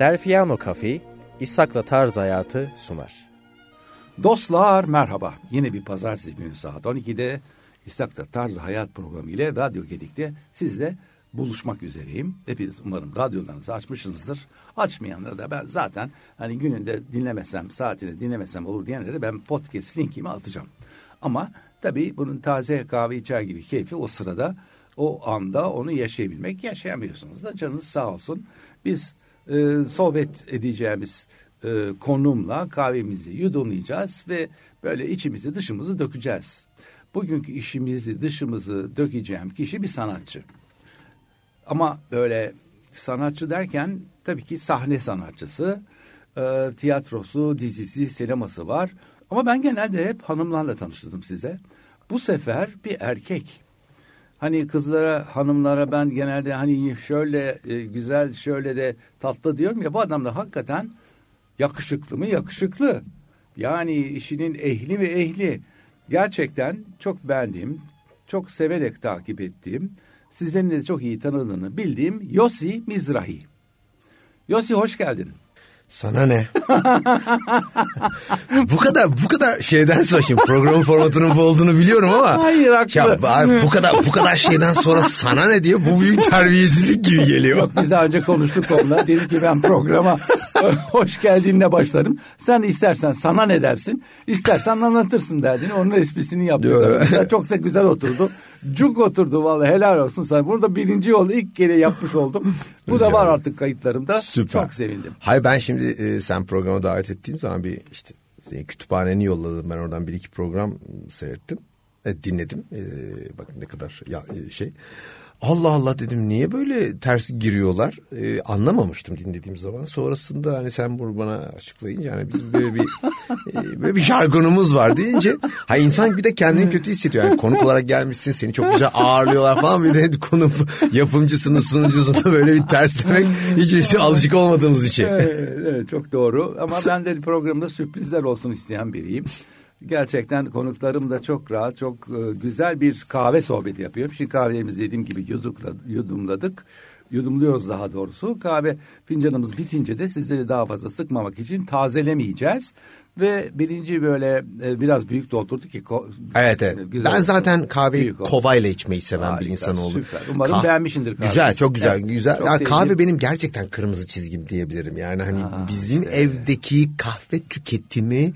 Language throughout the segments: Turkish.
Delfiano Cafe, İshak'la Tarz Hayatı sunar. Dostlar merhaba. Yine bir pazartesi günü saat 12'de İshak'la Tarz Hayat programı ile Radyo Gedik'te sizle buluşmak üzereyim. Hepiniz umarım radyolarınızı açmışsınızdır. Açmayanlara da ben zaten hani gününde dinlemesem, saatini dinlemesem olur diyenlere ben podcast linkimi atacağım. Ama tabii bunun taze kahve içer gibi keyfi o sırada o anda onu yaşayabilmek. Yaşayamıyorsunuz da canınız sağ olsun. Biz e, sohbet edeceğimiz e, konumla kahvemizi yudumlayacağız ve böyle içimizi dışımızı dökeceğiz. Bugünkü işimizi dışımızı dökeceğim kişi bir sanatçı. Ama böyle sanatçı derken tabii ki sahne sanatçısı, e, tiyatrosu, dizisi, sineması var. Ama ben genelde hep hanımlarla tanıştırdım size. Bu sefer bir erkek. Hani kızlara, hanımlara ben genelde hani şöyle e, güzel, şöyle de tatlı diyorum ya bu adam da hakikaten yakışıklı mı? Yakışıklı. Yani işinin ehli mi ehli. Gerçekten çok beğendiğim, çok severek takip ettiğim, sizlerin de çok iyi tanıdığını bildiğim Yossi Mizrahi. Yossi hoş geldin. Sana ne? bu kadar bu kadar şeyden sonra şimdi programın formatının bu olduğunu biliyorum ama. Hayır haklı. Ya bu kadar bu kadar şeyden sonra sana ne diyor? Bu büyük terbiyesizlik gibi geliyor. Yok biz daha önce konuştuk onunla. Dedim ki ben programa hoş geldinle başlarım. Sen istersen sana ne dersin? İstersen anlatırsın derdin. Onun esprisini yaptım. Çok da güzel oturdu. Cuk oturdu vallahi helal olsun sana. Bunu da birinci oldu. ilk kere yapmış oldum. Bu da var artık kayıtlarımda. Süper. Çok sevindim. Hayır ben şimdi e, sen programa davet ettiğin zaman bir işte senin kütüphaneni yolladım. Ben oradan bir iki program seyrettim. E, dinledim. E, bakın ne kadar ya, e, şey. Allah Allah dedim niye böyle ters giriyorlar? Ee, anlamamıştım dinlediğim zaman. Sonrasında hani sen bunu bana açıklayınca hani bizim böyle bir e, böyle bir jargonumuz var deyince ha insan bir de kendini kötü hissediyor. Yani konuk olarak gelmişsin seni çok güzel ağırlıyorlar falan. Bir de konu yapımcısını sunucusunu böyle bir terslemek hiç alışık olmadığımız bir şey. Evet, evet çok doğru. Ama ben de programda sürprizler olsun isteyen biriyim. Gerçekten konuklarım da çok rahat, çok e, güzel bir kahve sohbeti yapıyorum. Şimdi kahvelerimizi dediğim gibi yudukla, yudumladık. Yudumluyoruz daha doğrusu. Kahve fincanımız bitince de sizleri daha fazla sıkmamak için tazelemeyeceğiz. Ve birinci böyle e, biraz büyük doldurduk ki. Evet evet. ben zaten kahveyi kovayla içmeyi seven Harika, bir insan oldum. Süper. Umarım Kah- beğenmişsindir kahveyi. Güzel çok güzel. Evet, güzel. Çok ya, kahve benim gerçekten kırmızı çizgim diyebilirim. Yani hani Aa, bizim işte. evdeki kahve tüketimi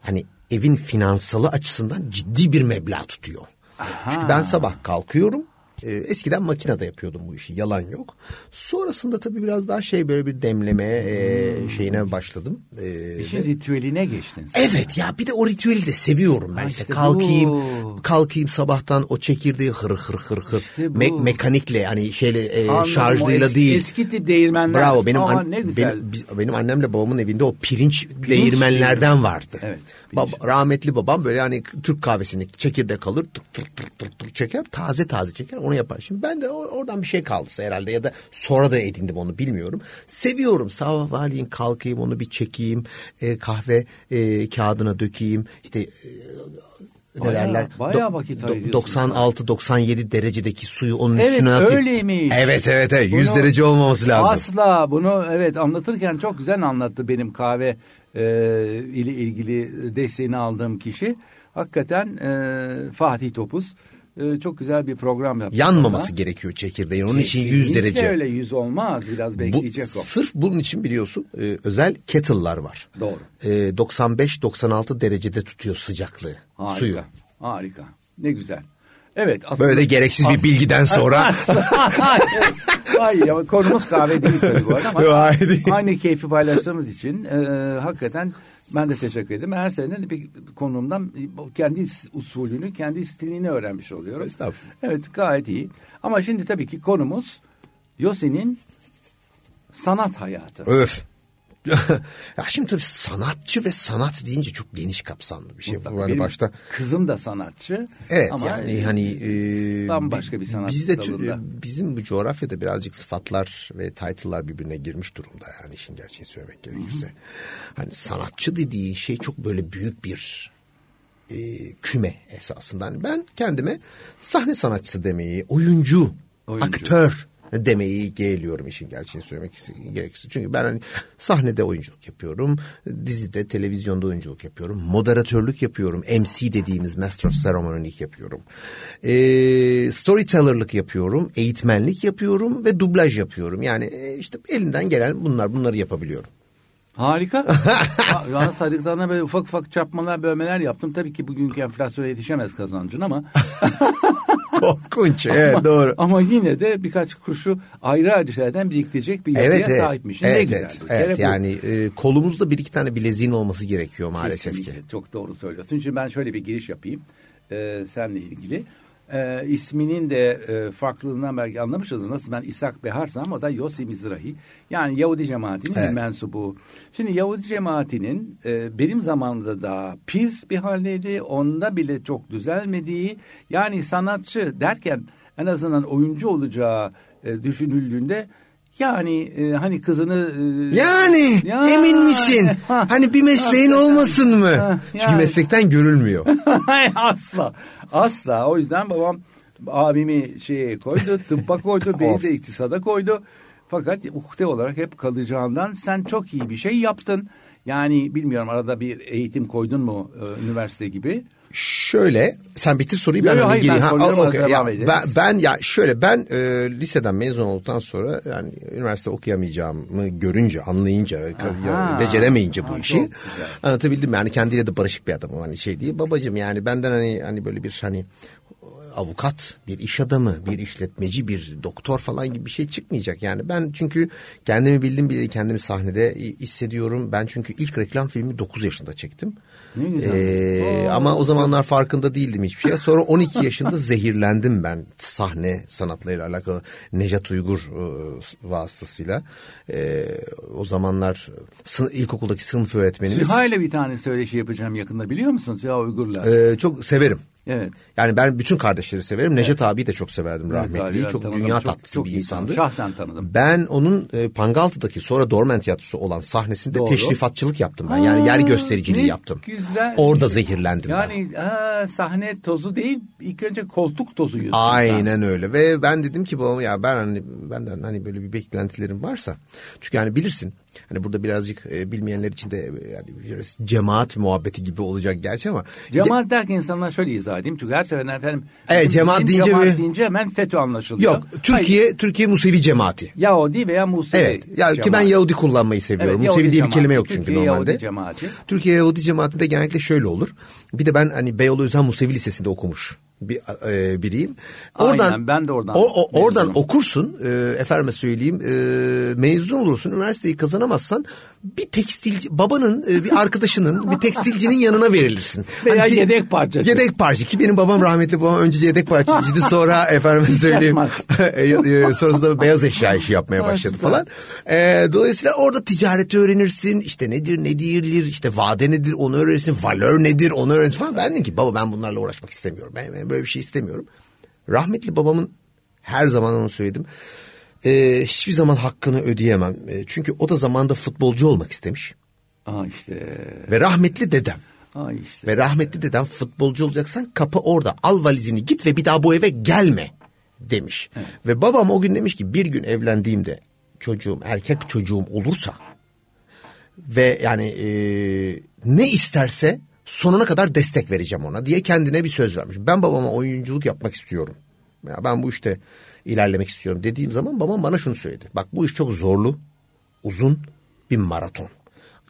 hani evin finansalı açısından ciddi bir meblağ tutuyor. Aha. Çünkü ben sabah kalkıyorum. E, eskiden makinede yapıyordum bu işi yalan yok. Sonrasında tabii biraz daha şey böyle bir demleme e, şeyine başladım. E, İşin ve... ritüeline geçtin. Sen. Evet ya bir de o ritüeli de seviyorum ben ha, işte, işte kalkayım bu. kalkayım sabahtan o çekirdeği hır hır hır hır işte Me- mekanikle yani şeyle e, Anladım, şarjlıyla eski, değil. Eski tip değirmenler. Bravo benim Aa, an, ne güzel. Benim, benim annemle babamın evinde o pirinç, pirinç değirmenlerden vardı. Evet. Baba, rahmetli babam böyle hani Türk kahvesini çekirdek alır tık tık tık tık tık çeker taze taze çeker onu yapar. Şimdi ben de oradan bir şey kaldı herhalde ya da sonra da edindim onu bilmiyorum. Seviyorum sabahleyin kalkayım onu bir çekeyim e, kahve e, kağıdına dökeyim işte e, ne derler? Bayağı vakit ayırıyorsun. 96-97 derecedeki suyu onun evet, üstüne atayım. Evet öyleymiş. Evet evet evet 100 bunu, derece olmaması lazım. Asla bunu evet anlatırken çok güzel anlattı benim kahve e, ile ilgili desteğini aldığım kişi. Hakikaten e, Fatih Topuz e, çok güzel bir program yaptı. Yanmaması ona. gerekiyor çekirdeğin. Onun Kesinlikle için 100 derece. öyle 100 olmaz. Biraz bekleyecek Bu, o. Sırf bunun için biliyorsun e, özel kettle'lar var. Doğru. E, 95-96 derecede tutuyor sıcaklığı harika, suyu. Harika. Ne güzel. Evet. Aslında, Böyle gereksiz aslında, bir bilgiden sonra. Hayır ama konumuz kahve değil tabii bu arada ama aynı keyfi paylaştığımız için e, hakikaten ben de teşekkür ederim. Her sene bir konuğumdan kendi usulünü, kendi stilini öğrenmiş oluyorum. Estağfurullah. Evet gayet iyi. Ama şimdi tabii ki konumuz Yosin'in sanat hayatı. Öf. Ya şimdi tabii sanatçı ve sanat deyince çok geniş kapsamlı bir şey. Bu hani başta kızım da sanatçı. Evet ama yani hani e, bambaşka bir sanat bizde dalında. bizim bu coğrafyada birazcık sıfatlar ve title'lar birbirine girmiş durumda yani işin gerçeğini söylemek gerekirse. Hı-hı. Hani sanatçı dediği şey çok böyle büyük bir e, küme esasında. Yani ben kendime sahne sanatçısı demeyi, oyuncu, oyuncu. aktör demeyi geliyorum işin gerçeğini söylemek gerekirse. Çünkü ben hani sahnede oyunculuk yapıyorum, dizide, televizyonda oyunculuk yapıyorum, moderatörlük yapıyorum, MC dediğimiz Master of Ceremony'lik yapıyorum. Ee, storyteller'lık yapıyorum, eğitmenlik yapıyorum ve dublaj yapıyorum. Yani e, işte elinden gelen bunlar bunları yapabiliyorum. Harika. Bana saydıklarına böyle ufak ufak çarpmalar, bölmeler yaptım. Tabii ki bugünkü enflasyona yetişemez kazancın ama. Korkunç. Evet ama, doğru. Ama yine de birkaç kuruşu ayrı ayrı şeylerden biriktirecek bir yapıya evet, evet. sahipmişsin. Evet, ne güzel. evet, evet. yani e, kolumuzda bir iki tane bileziğin olması gerekiyor maalesef Kesinlikle. ki. Çok doğru söylüyorsun. Şimdi ben şöyle bir giriş yapayım. E, senle ilgili. E, isminin de e, farklılığından belki anlamışsınız. Nasıl ben İshak Beharsam o da Yossi Mizrahi. Yani Yahudi cemaatinin Evet. mensubu. Şimdi Yahudi cemaatinin e, benim zamanımda da pir bir haldeydi. Onda bile çok düzelmediği. Yani sanatçı derken en azından oyuncu olacağı e, düşünüldüğünde yani e, hani kızını e, Yani Ya. emin misin? Ha. hani bir mesleğin olmasın mı? Ha, Çünkü yani. meslekten görülmüyor. asla. Asla. O yüzden babam abimi şeye koydu, tıbba koydu, beni de iktisada koydu. Fakat uhde olarak hep kalacağından sen çok iyi bir şey yaptın. Yani bilmiyorum arada bir eğitim koydun mu e, üniversite gibi. Şöyle sen bitir soruyu Yo, ben yo, hayır, gireyim. ben Ha, devam Ya, ederiz. ben, ben ya şöyle ben e, liseden mezun olduktan sonra yani üniversite okuyamayacağımı görünce anlayınca Aha. beceremeyince bu Ha, işi anlatabildim yani kendiyle de barışık bir adamım hani şey diye babacığım yani benden hani hani böyle bir hani avukat, bir iş adamı, bir işletmeci, bir doktor falan gibi bir şey çıkmayacak. Yani ben çünkü kendimi bildim bile kendimi sahnede hissediyorum. Ben çünkü ilk reklam filmi 9 yaşında çektim. Ee, ama o zamanlar farkında değildim hiçbir şey. Sonra 12 yaşında zehirlendim ben sahne sanatlarıyla alakalı Necat Uygur e, vasıtasıyla. Ee, o zamanlar sın, ilkokuldaki sınıf öğretmenimiz. Süha ile bir tane söyleşi yapacağım yakında biliyor musunuz? Süha Uygur'la. Ee, çok severim. Evet. Yani ben bütün kardeşleri severim. Necdet abiyi de çok severdim rahmetliyi. abi, çok tanıdım. dünya Çok- tatlısı çok bir insandı. Şahsen tanıdım. Ben onun e, Pangaltı'daki sonra Dormen Tiyatrosu olan sahnesinde Doğru. teşrifatçılık yaptım ben. Yani yer Aa, göstericiliği ne yaptım. Güzel. Orada zehirlendim ben. Yani sahne tozu değil ilk önce koltuk tozu yuttum. Aynen öyle ve ben dedim ki babama ya ben hani benden hani böyle bir beklentilerim varsa çünkü hani bilirsin hani burada birazcık e, bilmeyenler için de e, yani biraz cemaat muhabbeti gibi olacak gerçi ama Cemaat derken insanlar şöyle izah edeyim. Çünkü her seferinde efendim. Evet, bizim cemaat bizim deyince cemaat bir- deyince hemen FETÖ anlaşılıyor. yok Türkiye Türkiye Musevi cemaati. Hayır, Yahudi veya Musevi Evet. Ya ki ben. Yahudi kullanmayı seviyorum. Evet, Musevi Yahudi diye bir kelime cemaati. yok çünkü Türkiye normalde. Yahudi cemaati. Türkiye Yahudi cemaatinde genellikle şöyle olur. Bir de ben hani Beyoğlu Özel Musevi Lisesi'nde okumuş bir e, biriyim. Oradan Aynen, ben de oradan O, o- oradan mezunum. okursun. E, efendime söyleyeyim. E, mezun olursun. Üniversiteyi kazanamazsan bir tekstilci babanın e, bir arkadaşının bir tekstilcinin yanına verilirsin. Veya Hani yedek parçacı. Yedek parça ki benim babam rahmetli babam önce yedek parçacıydı sonra efendime söyleyeyim e, sonrasında beyaz eşya işi yapmaya başladı falan. E, dolayısıyla orada ticareti öğrenirsin. İşte nedir ne değildir işte vade nedir onu öğrenirsin. Valör nedir onu öğrenirsin falan. Ben dedim ki baba ben bunlarla uğraşmak istemiyorum. Ben, ben böyle bir şey istemiyorum. Rahmetli babamın her zaman onu söyledim. E, hiçbir zaman hakkını ödeyemem. E, çünkü o da zamanda futbolcu olmak istemiş. Aa işte. Ve rahmetli dedem. Aa işte. Ve rahmetli dedem futbolcu olacaksan kapı orada. Al valizini git ve bir daha bu eve gelme demiş. Ve babam o gün demiş ki bir gün evlendiğimde çocuğum erkek çocuğum olursa ve yani e, ne isterse sonuna kadar destek vereceğim ona diye kendine bir söz vermiş. Ben babama oyunculuk yapmak istiyorum. Ya ben bu işte ilerlemek istiyorum dediğim zaman babam bana şunu söyledi. Bak bu iş çok zorlu, uzun bir maraton.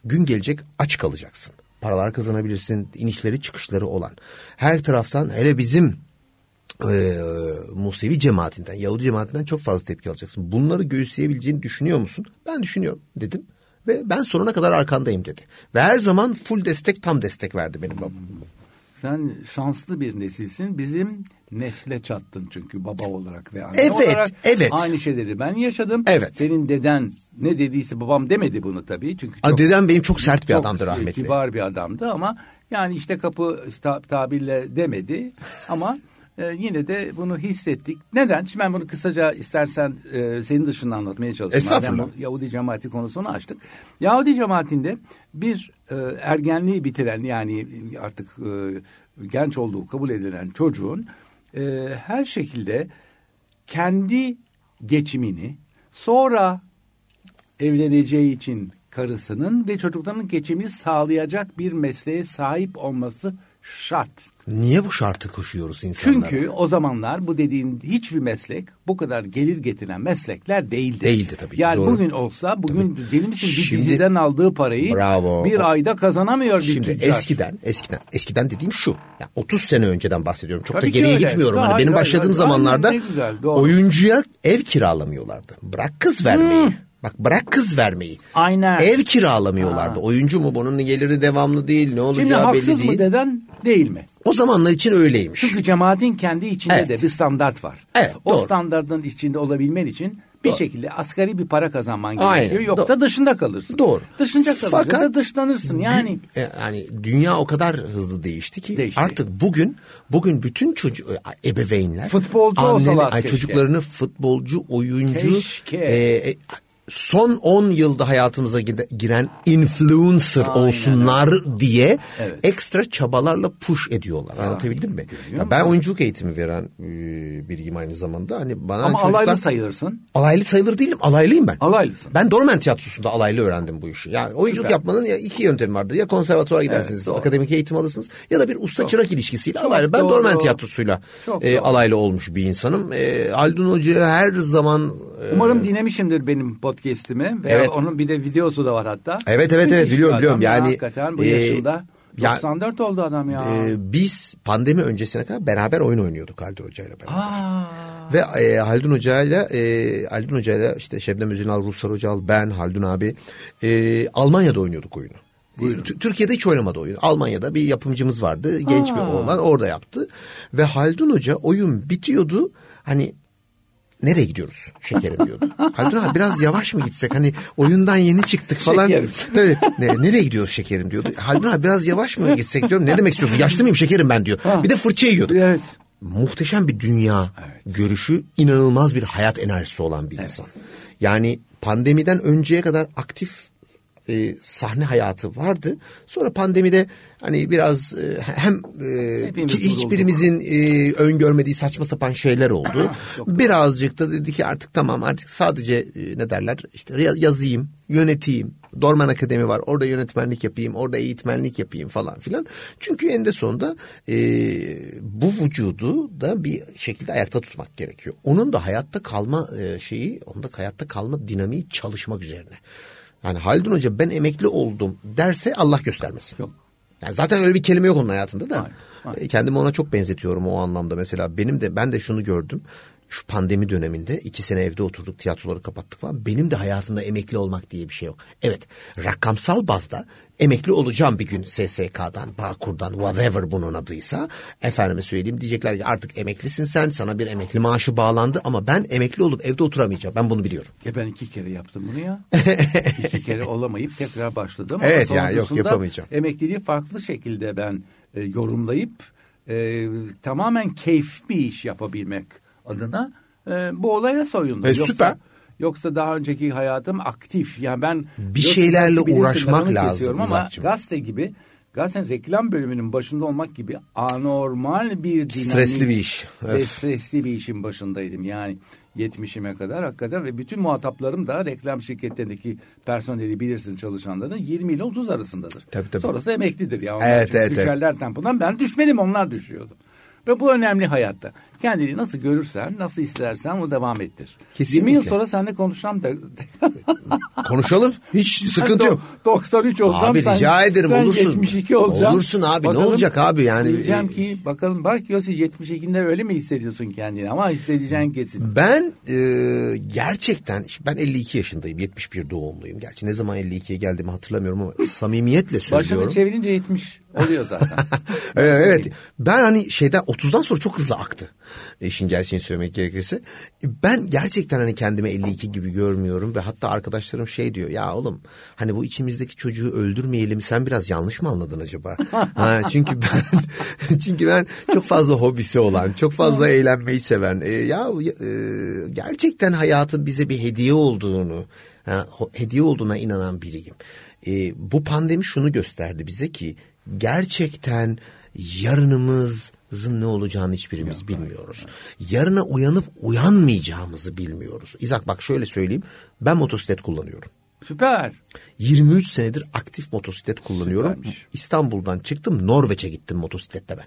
Gün gelecek aç kalacaksın. Paralar kazanabilirsin, inişleri çıkışları olan. Her taraftan hele bizim e, Musevi cemaatinden, Yahudi cemaatinden çok fazla tepki alacaksın. Bunları göğüsleyebileceğini düşünüyor musun? Ben düşünüyorum dedim. Ve ben sonuna kadar arkandayım dedi. Ve her zaman full destek, tam destek verdi benim babam. Sen şanslı bir nesilsin. Bizim nesle çattın çünkü baba olarak ve anne Evet, olarak. evet. Aynı şeyleri ben yaşadım. Evet. Senin deden ne dediyse babam demedi bunu tabii. Çünkü çok, dedem benim çok sert bir çok adamdı rahmetli. Kibar bir adamdı ama yani işte kapı ta- tabirle demedi ama e, yine de bunu hissettik. Neden? Şimdi ben bunu kısaca istersen e, senin dışında anlatmaya çalışayım. Estağfurullah. Madem Yahudi cemaati konusunu açtık. Yahudi cemaatinde bir e, ergenliği bitiren yani artık e, genç olduğu kabul edilen çocuğun e, her şekilde kendi geçimini sonra evleneceği için karısının ve çocuklarının geçimini sağlayacak bir mesleğe sahip olması şart. Niye bu şartı koşuyoruz insanlara? Çünkü o zamanlar bu dediğin hiçbir meslek bu kadar gelir getiren meslekler değildi. Değildi tabii ki, Yani doğru. bugün olsa bugün deli misin bir Şimdi- diziden aldığı parayı Bravo. bir ayda kazanamıyor bir Şimdi tüccar. eskiden eskiden eskiden dediğim şu. Yani 30 sene önceden bahsediyorum. Çok da Tabii ki geriye öyle. gitmiyorum. Hayır, Hani benim hayır, başladığım hayır. zamanlarda güzel, doğru. oyuncuya ev kiralamıyorlardı. Bırak kız vermeyi. Bak bırak kız vermeyi. Aynen. Ev kiralamıyorlardı. Oyuncu mu bunun geliri devamlı değil. Ne Şimdi olacağı belli haksız mı değil. deden değil mi? O zamanlar için öyleymiş. Çünkü cemaatin kendi içinde Evet. de bir standart var. Evet, o doğru. standartın içinde olabilmen için bir şekilde asgari bir para kazanman gerekiyor. Aynen, Yoksa doğru. dışında kalırsın. Doğru. Dışında kalırsın Fakat- da dışlanırsın. Yani Dü- e, yani dünya o kadar hızlı değişti ki Değişti. artık bugün bugün bütün çocuk e, ebeveynler Futbolcu anneler- olsalar ay, keşke. çocuklarını futbolcu, oyuncu Keşke. e, e, son 10 yılda hayatımıza giren influencer Aynen olsunlar diye Evet. ekstra çabalarla push ediyorlar. Anlatabildim mi? Ya ben oyunculuk eğitimi veren e, biriyim aynı zamanda. Hani bana ama çocuklar alaylı sayılırsın. Alaylı sayılır değilim. Alaylıyım ben. Alaylısın. Ben Dormen Tiyatrosu'nda alaylı öğrendim bu işi. Yani oyunculuk Süper. yapmanın ya iki yöntemi vardır. Ya konservatuara gidersiniz, doğru. akademik eğitim alırsınız ya da bir usta çırak ilişkisiyle alaylı. Ben doğru. Dormen Tiyatrosu'yla Çok e, doğru. alaylı olmuş bir insanım. E, Haldun Hoca'ya her zaman e, Umarım dinlemişimdir benim podcast'imi. Veya Evet. onun bir de videosu da var hatta. Evet, evet, evet, biliyorum, biliyorum. ya, Yani, Hakikaten bu e, yaşında. ya- 94 oldu adam ya. e, biz pandemi öncesine kadar beraber oyun oynuyorduk Haldun Hoca'yla beraber. Aa, Ve e, Haldun Hoca'yla e, Haldun Hoca'yla işte Şebnem Özünal, Ruhsar Hocal, ben, Haldun abi e, Almanya'da oynuyorduk oyunu. T- Türkiye'de hiç oynamadı oyunu. Almanya'da bir yapımcımız vardı. Genç bir oğlan orada yaptı. Ve Haldun Hoca oyun bitiyordu. Hani nereye gidiyoruz şekerim diyordu. Haldun abi biraz yavaş mı gitsek hani oyundan yeni çıktık falan. Şekerim. Tabii ne, nereye gidiyoruz şekerim diyordu. Haldun abi biraz yavaş mı gitsek diyorum. Ne demek istiyorsun yaşlı mıyım şekerim ben diyor. Bir de fırça yiyordu evet. muhteşem bir dünya görüşü, inanılmaz bir hayat enerjisi olan bir insan. Yani pandemiden önceye kadar aktif e, sahne hayatı vardı. Sonra pandemide hani biraz e, hem e, ki hiçbirimizin e, öngörmediği saçma sapan şeyler oldu. Birazcık da dedi ki artık tamam artık sadece e, ne derler işte ya- yazayım, yöneteyim. Dorman Akademi var. Orada yönetmenlik yapayım, orada eğitmenlik yapayım falan filan. Çünkü eninde sonunda e, bu vücudu da bir şekilde ayakta tutmak gerekiyor. Onun da hayatta kalma e, şeyi, onun da hayatta kalma dinamiği çalışmak üzerine. Yani Haldun Hoca ben emekli oldum derse Allah göstermesin. Yok. Yani zaten öyle bir kelime yok onun hayatında da. Hayır, hayır. E, Kendimi ona çok benzetiyorum o anlamda. Mesela benim de ben de şunu gördüm. Şu pandemi döneminde iki sene evde oturduk tiyatroları kapattık falan. Benim de hayatımda emekli olmak diye bir şey yok. Evet rakamsal bazda emekli olacağım bir gün SSK'dan, Bağkur'dan, whatever bunun adıysa. Efendime söyleyeyim diyecekler ki artık emeklisin sen sana bir emekli maaşı bağlandı ama ben emekli olup evde oturamayacağım. Ben bunu biliyorum. Ya ben iki kere yaptım bunu ya. iki kere olamayıp tekrar başladım. Evet Ama ya, yok, yapamayacağım. Emekliliği farklı şekilde ben e, yorumlayıp e, tamamen keyif bir iş yapabilmek adına e, bu olaya soyundum. E, süper. Yoksa daha önceki hayatım aktif. Yani ben Bir şeylerle uğraşmak lazım Ama İzak'cığım. gazete gibi gazetenin reklam bölümünün başında olmak gibi anormal bir dinamik. Stresli bir iş. Ve stresli bir işin başındaydım. Yani 70'ime kadar hakikaten ve bütün muhataplarım da reklam şirketlerindeki personeli bilirsin çalışanların 20 ile 30 arasındadır. Tabii, tabii. Sonrası emeklidir ya. Onlar Evet, evet, evet. düşerler tempodan. Ben düşmedim onlar düşüyordu. Ve bu önemli hayatta. Kendini nasıl görürsen, nasıl istersen onu devam ettir. Kesinlikle. 20 yıl sonra seninle konuşacağım da. Konuşalım. Hiç sıkıntı yok. do- 93 olacağım. Abi sen- rica ederim sen olursun. 72 olacağım. Olursun abi ne olacak abi yani. Diyeceğim ki bakalım bak Yossi 72'inde öyle mi hissediyorsun kendini ama hissedeceğin kesin. Ben e, gerçekten ben 52 yaşındayım 71 doğumluyum. Gerçi ne zaman 52'ye geldiğimi hatırlamıyorum ama samimiyetle Başını söylüyorum. çevirince 70 oluyor zaten. Evet, evet. Ben hani şeyden 30'dan sonra çok hızlı aktı. İşin gerçeğini söylemek gerekirse. Ben gerçekten hani kendimi 52 gibi görmüyorum ve hatta arkadaşlarım şey diyor. Ya oğlum hani bu içimizdeki çocuğu öldürmeyelim sen biraz yanlış mı anladın acaba? ha, çünkü ben çünkü ben çok fazla hobisi olan, çok fazla eğlenmeyi seven. E, ya e, gerçekten hayatın bize bir hediye olduğunu, ha, hediye olduğuna inanan biriyim. E, bu pandemi şunu gösterdi bize ki gerçekten yarınımız ne olacağını hiçbirimiz bilmiyoruz. Yarına uyanıp uyanmayacağımızı bilmiyoruz. İzak bak şöyle söyleyeyim. Ben motosiklet kullanıyorum. Süper. 23 senedir aktif motosiklet kullanıyorum. Süpermiş. İstanbul'dan çıktım Norveç'e gittim motosikletle ben.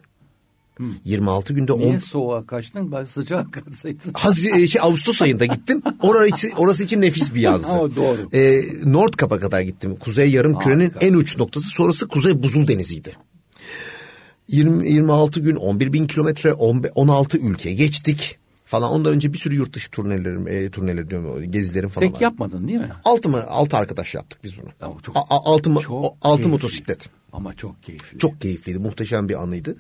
26 günde Niye 10 soğuğa kaçtın? Bak sıcak kaçsaydın. Hazi, şey, Ağustos ayında gittim. Orası, orası için nefis bir yazdı. Ama doğru. Ee, Nordkap'a kadar gittim. Kuzey yarım kürenin en uç noktası. Sonrası Kuzey Buzul Denizi'ydi. 20, 26 gün 11 bin kilometre 15 16 ülke geçtik falan. Ondan önce bir sürü yurt dışı turnelerim, e, turneleri diyorum gezilerim falan Tek var. yapmadın değil mi? Altı mı? Altı arkadaş yaptık biz bunu. Ama çok- A- altı, mı- altı keyifli. motosiklet. Ama çok keyifli. Çok keyifliydi. Muhteşem bir anıydı.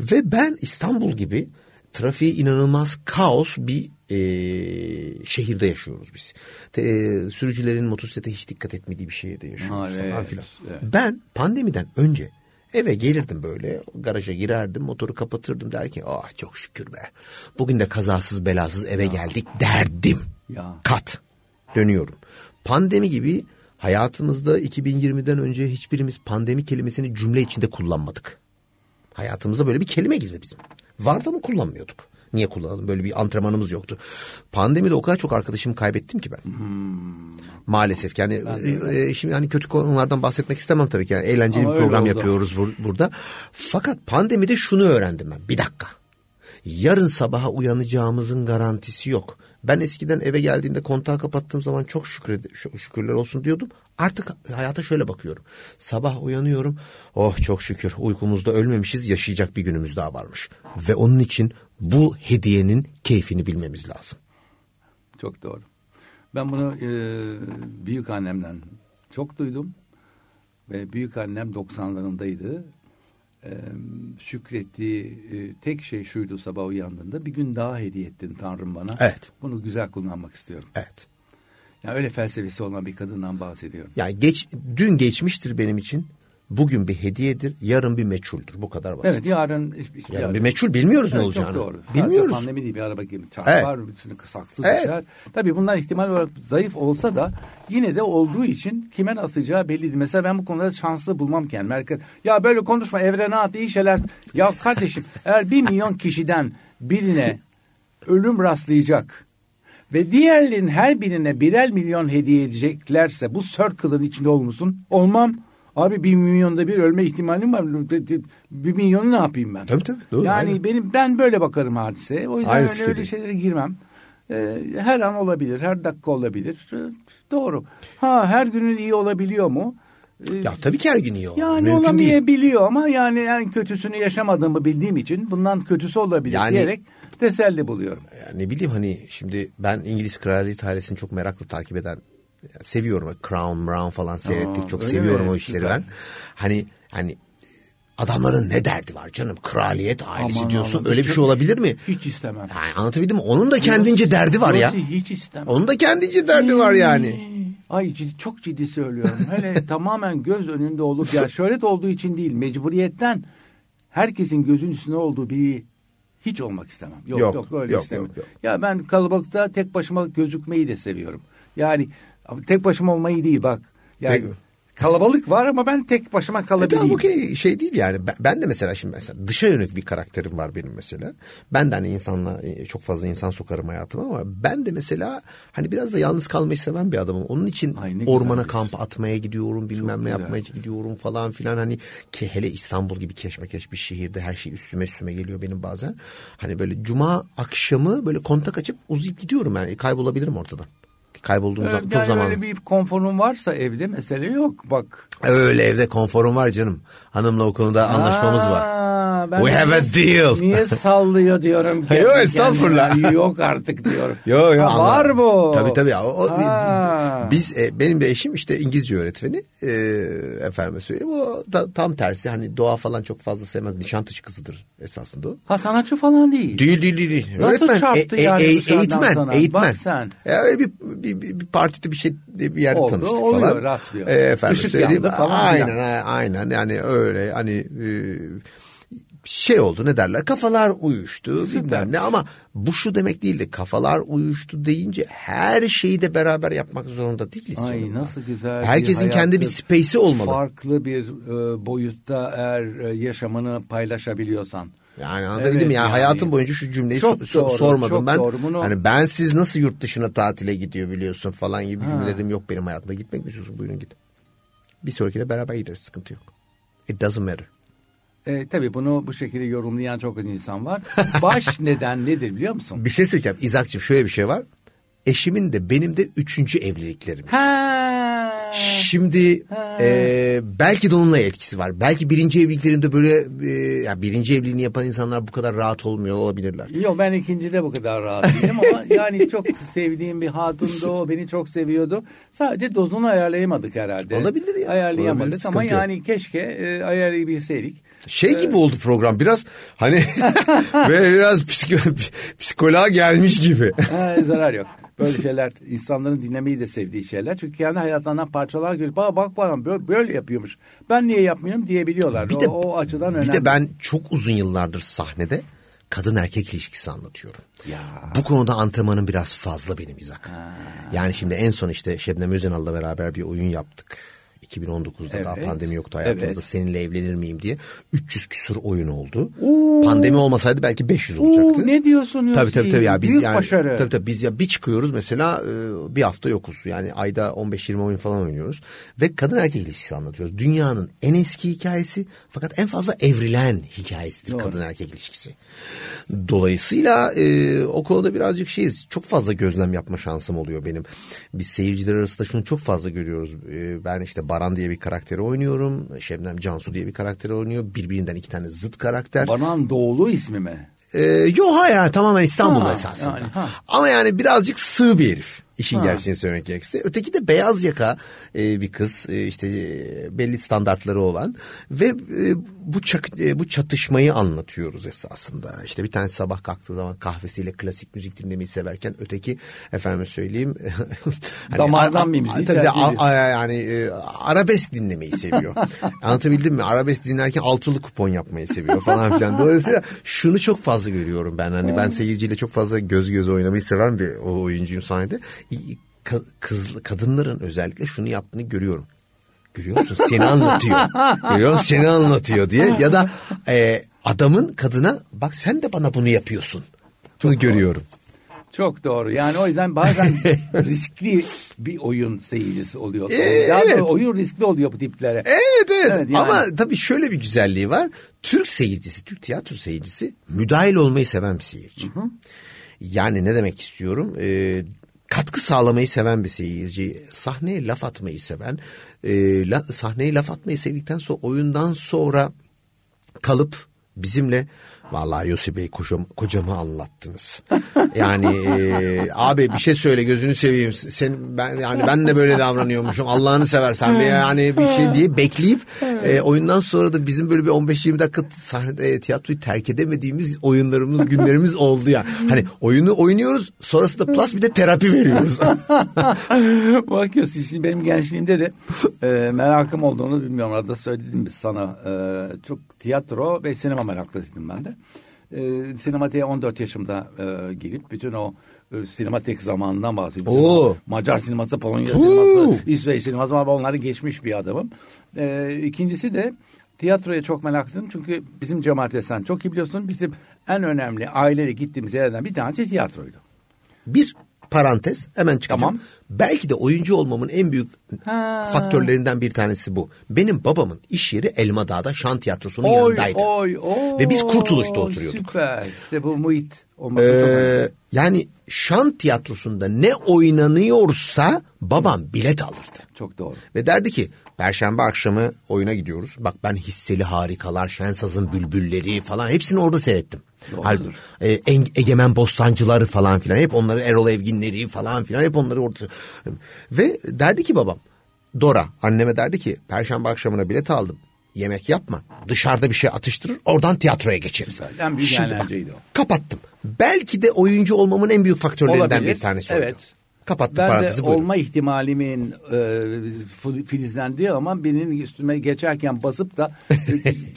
Ve ben İstanbul gibi trafiği inanılmaz kaos bir e, şehirde yaşıyoruz biz. Te- e, sürücülerin motosiklete hiç dikkat etmediği bir şehirde yaşıyoruz evet, falan filan. evet. Ben pandemiden önce eve gelirdim böyle garaja girerdim motoru kapatırdım derken ah çok şükür be. Bugün de kazasız belasız eve geldik derdim. Ya. Kat dönüyorum. Pandemi gibi hayatımızda 2020'den önce hiçbirimiz pandemi kelimesini cümle içinde kullanmadık. Hayatımıza böyle bir kelime girdi bizim. Var da mı kullanmıyorduk? Niye kullanalım? Böyle bir antrenmanımız yoktu. Pandemide o kadar çok arkadaşımı kaybettim ki ben. Maalesef yani e, e, şimdi hani kötü konulardan bahsetmek istemem tabii ki. Yani eğlenceli Ama bir program oldu. yapıyoruz bur- burada. Fakat pandemide şunu öğrendim ben. Bir dakika. Yarın sabaha uyanacağımızın garantisi yok. Ben eskiden eve geldiğimde kontağı kapattığım zaman çok şükür, şükürler olsun diyordum. Artık hayata şöyle bakıyorum. Sabah uyanıyorum. Oh çok şükür uykumuzda ölmemişiz yaşayacak bir günümüz daha varmış. Ve onun için bu hediyenin keyfini bilmemiz lazım. Çok doğru. Ben bunu e, büyük annemden çok duydum. Ve büyük annem 90'larındaydı. E, şükrettiği e, tek şey şuydu sabah uyandığında. Bir gün daha hediye ettin Tanrım bana. Evet. Bunu güzel kullanmak istiyorum. Evet. Yani öyle felsefesi olan bir kadından bahsediyorum. Yani geç, dün geçmiştir benim için. Bugün bir hediyedir. Yarın bir meçhuldür. Bu kadar basit. Evet yarın... Yarın bir meçhul bilmiyoruz ne Evet, olacağını. Çok doğru. Sadece Bilmiyoruz. pandemi değil bir araba gibi çarpar, Evet. saksı Evet. düşer. Tabii bunlar ihtimal olarak zayıf olsa da yine de olduğu için kime nasacağı belli değil. Mesela ben bu konuda şanslı bulmam kendimi. Herkes, ya böyle konuşma evrene at iyi şeyler. Ya kardeşim eğer bir milyon kişiden birine ölüm rastlayacak ve diğerlerin her birine birer milyon hediye edeceklerse bu circle'ın içinde olmuşsun. Olmam. Abi bir milyonda bir ölme ihtimalim var. Bir milyonu ne yapayım ben? Tabii, tabii, doğru, yani aynen. benim ben böyle bakarım hadiseye. O yüzden Aynı öyle, öyle şeylere girmem. Ee, her an olabilir, her dakika olabilir. Ee, Doğru. Ha her günün iyi olabiliyor mu? Ee, Ya tabii ki her gün iyi olur. yani Mümkün değil. olamayabiliyor ama yani en kötüsünü yaşamadığımı bildiğim için bundan kötüsü olabilir Yani- diyerek teselli buluyorum. Ya ne bileyim hani şimdi ben İngiliz kraliyet ailesini çok meraklı takip eden seviyorum. Crown, Brown falan seyrettik. Aa, çok seviyorum mi? o işleri Süper. ben. Hani hani adamların ne derdi var canım? Kraliyet ailesi Aman diyorsun. Allah'ım, Öyle bir şey olabilir mi? Hiç istemem. Yani anlatabildim mi? Onun da kendince derdi var ya. Hiç istemem. Onun da kendince derdi var yani. Ay ciddi, çok ciddi söylüyorum. Hele tamamen göz önünde olup ya şöhret olduğu için değil mecburiyetten herkesin gözün üstüne olduğu biri hiç olmak istemem. Yok yok, Yok, böyle yok, istemem. yok, yok. Ya ben kalabalıkta tek başıma gözükmeyi de seviyorum. Yani ama tek başıma olmayı değil bak. Yani Tek- kalabalık var ama ben tek başıma E kalabileyim. tamam okey şey değil yani. Ben, ben de mesela şimdi mesela dışa yönelik bir karakterim var benim mesela. Ben de hani insanla e, çok fazla insan sokarım hayatıma ama ben de mesela hani biraz da yalnız kalmayı seven bir adamım. Onun için Ay, ormana bir- kamp atmaya gidiyorum bilmem ne güzel. yapmaya gidiyorum falan filan hani ki hele İstanbul gibi keşmekeş bir şehirde her şey üstüme üstüme geliyor benim bazen. Hani böyle cuma akşamı böyle kontak açıp uzayıp gidiyorum yani kaybolabilirim ortadan. Kaybolduğum Öyle- zaman çok yani zaman. öyle bir konforun varsa evde mesele yok. Bak. Öyle evde konforum var canım. Hanımla o konuda anlaşmamız var. Aa, ben We have a deal. Niye sallıyor diyorum. kendi Yo, kendine. estağfurullah. Yok artık diyorum. Yo yo. Ha, var bu. Tabii tabii. O, o- Ha. biz e, benim de eşim işte İngilizce öğretmeni. E, efendime söyleyeyim. O da, tam tersi hani doğa falan çok fazla sevmez. Nişantaşı kızıdır esasında o. Ha sanatçı falan değil. Değil değil değil. Nasıl Öğretmen. çarptı yani dışarıdan eğitmen. sana? Eğitmen. Bak sen. Ya öyle bir, bir, bir, bir partide bir şey bir yerde Oldu, tanıştık oluyor, falan. rastlıyor. E, efendim Işık söyleyeyim. falan aynen ha, aynen yani öyle hani e, şey oldu ne derler kafalar uyuştu Süper. bilmem ne ama bu şu demek değildi kafalar uyuştu deyince her şeyi de beraber yapmak zorunda değiliz Ay canım. nasıl güzel. Herkesin bir kendi bir space'i olmalı. Farklı bir e, boyutta eğer e, yaşamını paylaşabiliyorsan. Yani anlatabildim Evet, mi? Yani, hayatım boyunca şu cümleyi Çok so- doğru, sormadım çok ben. doğru. Bunu- Hani ben siz nasıl yurt dışına tatile gidiyor biliyorsun falan gibi cümlelerim yok benim hayatıma. Gitmek mi istiyorsun? Buyurun gidin. Bir sonrakine beraber gideriz. Sıkıntı yok. It doesn't matter. E, tabii bunu bu şekilde yorumlayan çok az insan var. Baş neden nedir biliyor musun? Bir şey söyleyeceğim. İzak'cığım şöyle bir şey var. Eşimin de benim de üçüncü evliliklerimiz. Ha. Şimdi e, belki de onunla etkisi var. Belki birinci evliliklerinde böyle e, yani birinci evliliğini yapan insanlar bu kadar rahat olmuyor olabilirler. Yok ben ikincide bu kadar rahat değilim ama yani çok sevdiğim bir hatundu o beni çok seviyordu. Sadece dozunu ayarlayamadık herhalde. Olabilir ya. Ayarlayamadık Olabilir, ama yani keşke e, ayarlayabilseydik. Şey gibi oldu program biraz hani böyle biraz psiko, psikoloğa gelmiş gibi. Ha, zarar yok. Böyle şeyler insanların dinlemeyi de sevdiği şeyler. Çünkü kendi hayatlarından parçalar görüp bak bak bana böyle, böyle yapıyormuş. Ben niye yapmıyorum diyebiliyorlar. Bir o, de, o açıdan önemli. bir de ben çok uzun yıllardır sahnede kadın erkek ilişkisi anlatıyorum. Ya. Bu konuda antrenmanım biraz fazla benim İzak. Yani şimdi en son işte Şebnem Özenal'la beraber bir oyun yaptık. 2019'da daha Evet. pandemi yoktu hayatımızda Evet. seninle evlenir miyim diye 300 küsur oyun oldu. Pandemi olmaksaydı belki 500 olacaktı. Oo, ne diyorsun Yossi? Tabii tabii tabii ya biz Büyük yani başarı. tabii tabii biz ya bir çıkıyoruz mesela e, bir hafta yokuz. Yani ayda 15-20 oyun falan oynuyoruz ve kadın erkek ilişkisi anlatıyoruz. Dünyanın en eski hikayesi fakat en fazla evrilen hikayesidir Doğru. kadın erkek ilişkisi. Dolayısıyla e, o konuda birazcık şeyiz. Çok fazla gözlem yapma şansım oluyor benim. Biz seyirciler arasında şunu çok fazla görüyoruz. E, ben işte Baran diye bir karakteri oynuyorum. Şebnem Cansu diye bir karakteri oynuyor. Birbirinden iki tane zıt karakter. Banan Doğulu ismi mi? Ee, yok hayır tamamen İstanbul Ha, esasında. yani, ha. Ama yani birazcık sığ bir herif. İşin Ha. gerçeğini söylemek gerekirse. Öteki de beyaz yaka e, bir kız e, işte e, belli standartları olan ve e, bu çak- e, bu çatışmayı anlatıyoruz esasında. İşte bir tanesi sabah kalktığı zaman kahvesiyle klasik müzik dinlemeyi severken öteki efendime söyleyeyim hani Damardan bir müziği tabii, a- a- yani e, arabesk dinlemeyi seviyor. Anlatabildim mi? Arabesk dinlerken altılı kupon yapmayı seviyor falan filan. Dolayısıyla şunu çok fazla görüyorum ben. Hani ben seyirciyle çok fazla göz göze oynamayı seven bir oyuncuyum sahnede. Kız, kadınların özellikle şunu yaptığını görüyorum. Görüyor musun? Seni anlatıyor. Görüyor musun? Seni anlatıyor diye. Ya da e, adamın kadına bak sen de bana bunu yapıyorsun. Bunu görüyorum. Çok doğru. Yani o yüzden bazen riskli bir oyun seyircisi oluyor. Ee, evet. oyun riskli oluyor bu tiplere. Evet evet, Evet, yani. ama tabii şöyle bir güzelliği var. Türk seyircisi, Türk tiyatro seyircisi müdahil olmayı seven bir seyirci. Yani ne demek istiyorum? Ee, katkı sağlamayı seven bir seyirci, sahneye laf atmayı seven, e, la, sahneye laf atmayı sevdikten sonra oyundan sonra kalıp bizimle vallahi Yossi Bey kocam, kocamı anlattınız. Yani e, abi bir şey söyle gözünü seveyim. Sen ben yani ben de böyle davranıyormuşum. Allah'ını seversen bir yani bir şey diye bekleyip e, oyundan sonra da bizim böyle bir 15-20 dakika sahnede e, tiyatroyu terk edemediğimiz oyunlarımız, günlerimiz oldu ya. Hani oyunu oynuyoruz, sonrasında plus bir de terapi veriyoruz. Bakıyorsun şimdi benim gençliğimde de e, merakım olduğunu bilmiyorum. Arada söyledim biz sana. E, çok tiyatro ve sinema meraklısıydım ben de. E, sinematiğe 14 yaşımda e, girip bütün o e, sinematik zamanından bahsediyorum. Oo. Macar sineması, Polonya Oo. sineması, İsveç sineması ama onları geçmiş bir adamım. E, ikincisi de tiyatroya çok meraklıydım. Çünkü bizim cemaate sen çok iyi biliyorsun. Bizim en önemli aileyle gittiğimiz yerlerden bir tanesi tiyatroydu. Bir parantez hemen çıkacağım. Tamam. Belki de oyuncu olmamın en büyük Ha. faktörlerinden bir tanesi bu. Benim babamın iş yeri Elmadağ'da şan tiyatrosunun Oy, yanındaydı. oy, oy. Ve biz Kurtuluş'ta oturuyorduk. Süper. İşte bu muhit önemli. Ee, yani şan tiyatrosunda ne oynanıyorsa babam bilet alırdı. Çok doğru. Ve derdi ki perşembe akşamı oyuna gidiyoruz. Bak ben hisseli harikalar, Şensaz'ın bülbülleri falan hepsini orada seyrettim. Halbuki e, En- Egemen Bostancıları falan filan hep onları Erol Evginleri falan filan hep onları orada. Ve derdi ki babam Dora anneme derdi ki perşembe akşamına bilet aldım. Yemek yapma. Dışarıda bir şey atıştırır. Oradan tiyatroya geçeriz. En büyük Şimdi bak, o. kapattım. Belki de oyuncu olmamın en büyük faktörlerinden Olabilir. bir tanesi. Evet. Kapattım Ben de parantezi buyurun. olma ihtimalimin e, fil- filizlendiği ama benim üstüme geçerken basıp da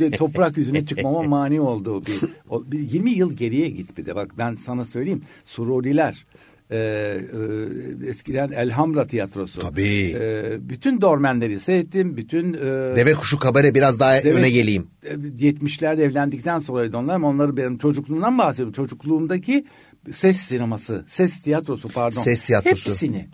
e, toprak yüzüne çıkmama mani oldu. Bir, o- bir 20 yıl geriye git bir de. Bak ben sana söyleyeyim. Sururiler e, e, eskiden Elhamra Tiyatrosu. Tabii. E, bütün dormenleri seyrettim. Bütün e, Deve kuşu kabare biraz daha Deve- öne geleyim. e, 70'lerde evlendikten sonraydı onlar ama onları benim çocukluğumdan bahsediyorum. Çocukluğumdaki ses sineması, ses tiyatrosu pardon. Ses tiyatrosu. Hepsini.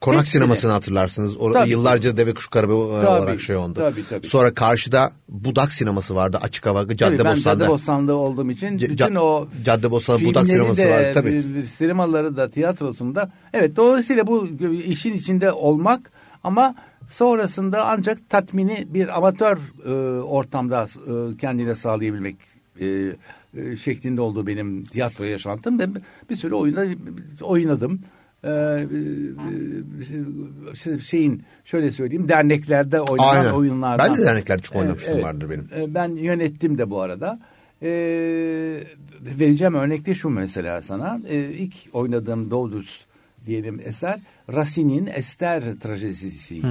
Konak Hepsini. sinemasını hatırlarsınız. Orada Tabii. yıllarca Deve Kuşu Karabe olarak Tabii, şey oldu. tabii, tabii. Sonra karşıda Budak sineması vardı. Açık hava Tabii Cadde ben Bostan'da. Olduğum için C- bütün o Caddebostan Budak filmleri sineması de, vardı tabii. e, Sinemaları da tiyatrosunda. Evet dolayısıyla bu işin içinde olmak ama sonrasında ancak tatmini bir amatör e, ortamda e, kendine sağlayabilmek e, e, şeklinde oldu benim tiyatro yaşantım. Ben bir sürü oyunda oynadım. Ee, e, e, şeyin şöyle söyleyeyim derneklerde oynanan Aynen. oyunlardan. Ben de derneklerde çok oynamıştım evet. vardır benim. E, Ben yönettim de bu arada. E, vereceğim örnek de şu mesela sana. E, ilk oynadığım Doğdus diyelim eser Racine'in Ester trajedisiydi.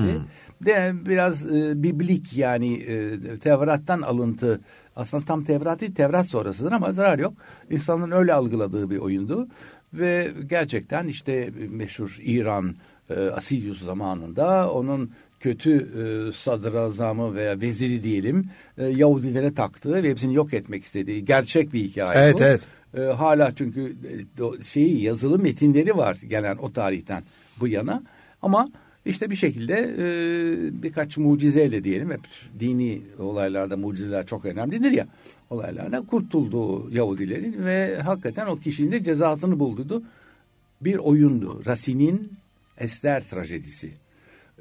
De biraz e, biblik yani e, Tevrat'tan alıntı. Aslında tam Tevrat değil Tevrat sonrasıdır ama zarar yok. İnsanların öyle algıladığı bir oyundu. Ve gerçekten işte meşhur İran e, Asilius zamanında onun kötü e, sadrazamı veya veziri diyelim e, Yahudilere taktığı ve hepsini yok etmek istediği gerçek bir hikaye Evet, bu. evet. E, hala çünkü e, şeyi yazılı metinleri var gelen o tarihten bu yana ama işte bir şekilde e, birkaç mucizeyle diyelim hep dini olaylarda mucizeler çok önemlidir ya olaylardan kurtuldu Yahudilerin ve hakikaten o kişinin de cezasını buldu. Bir oyundu. Racine'in Ester trajedisi.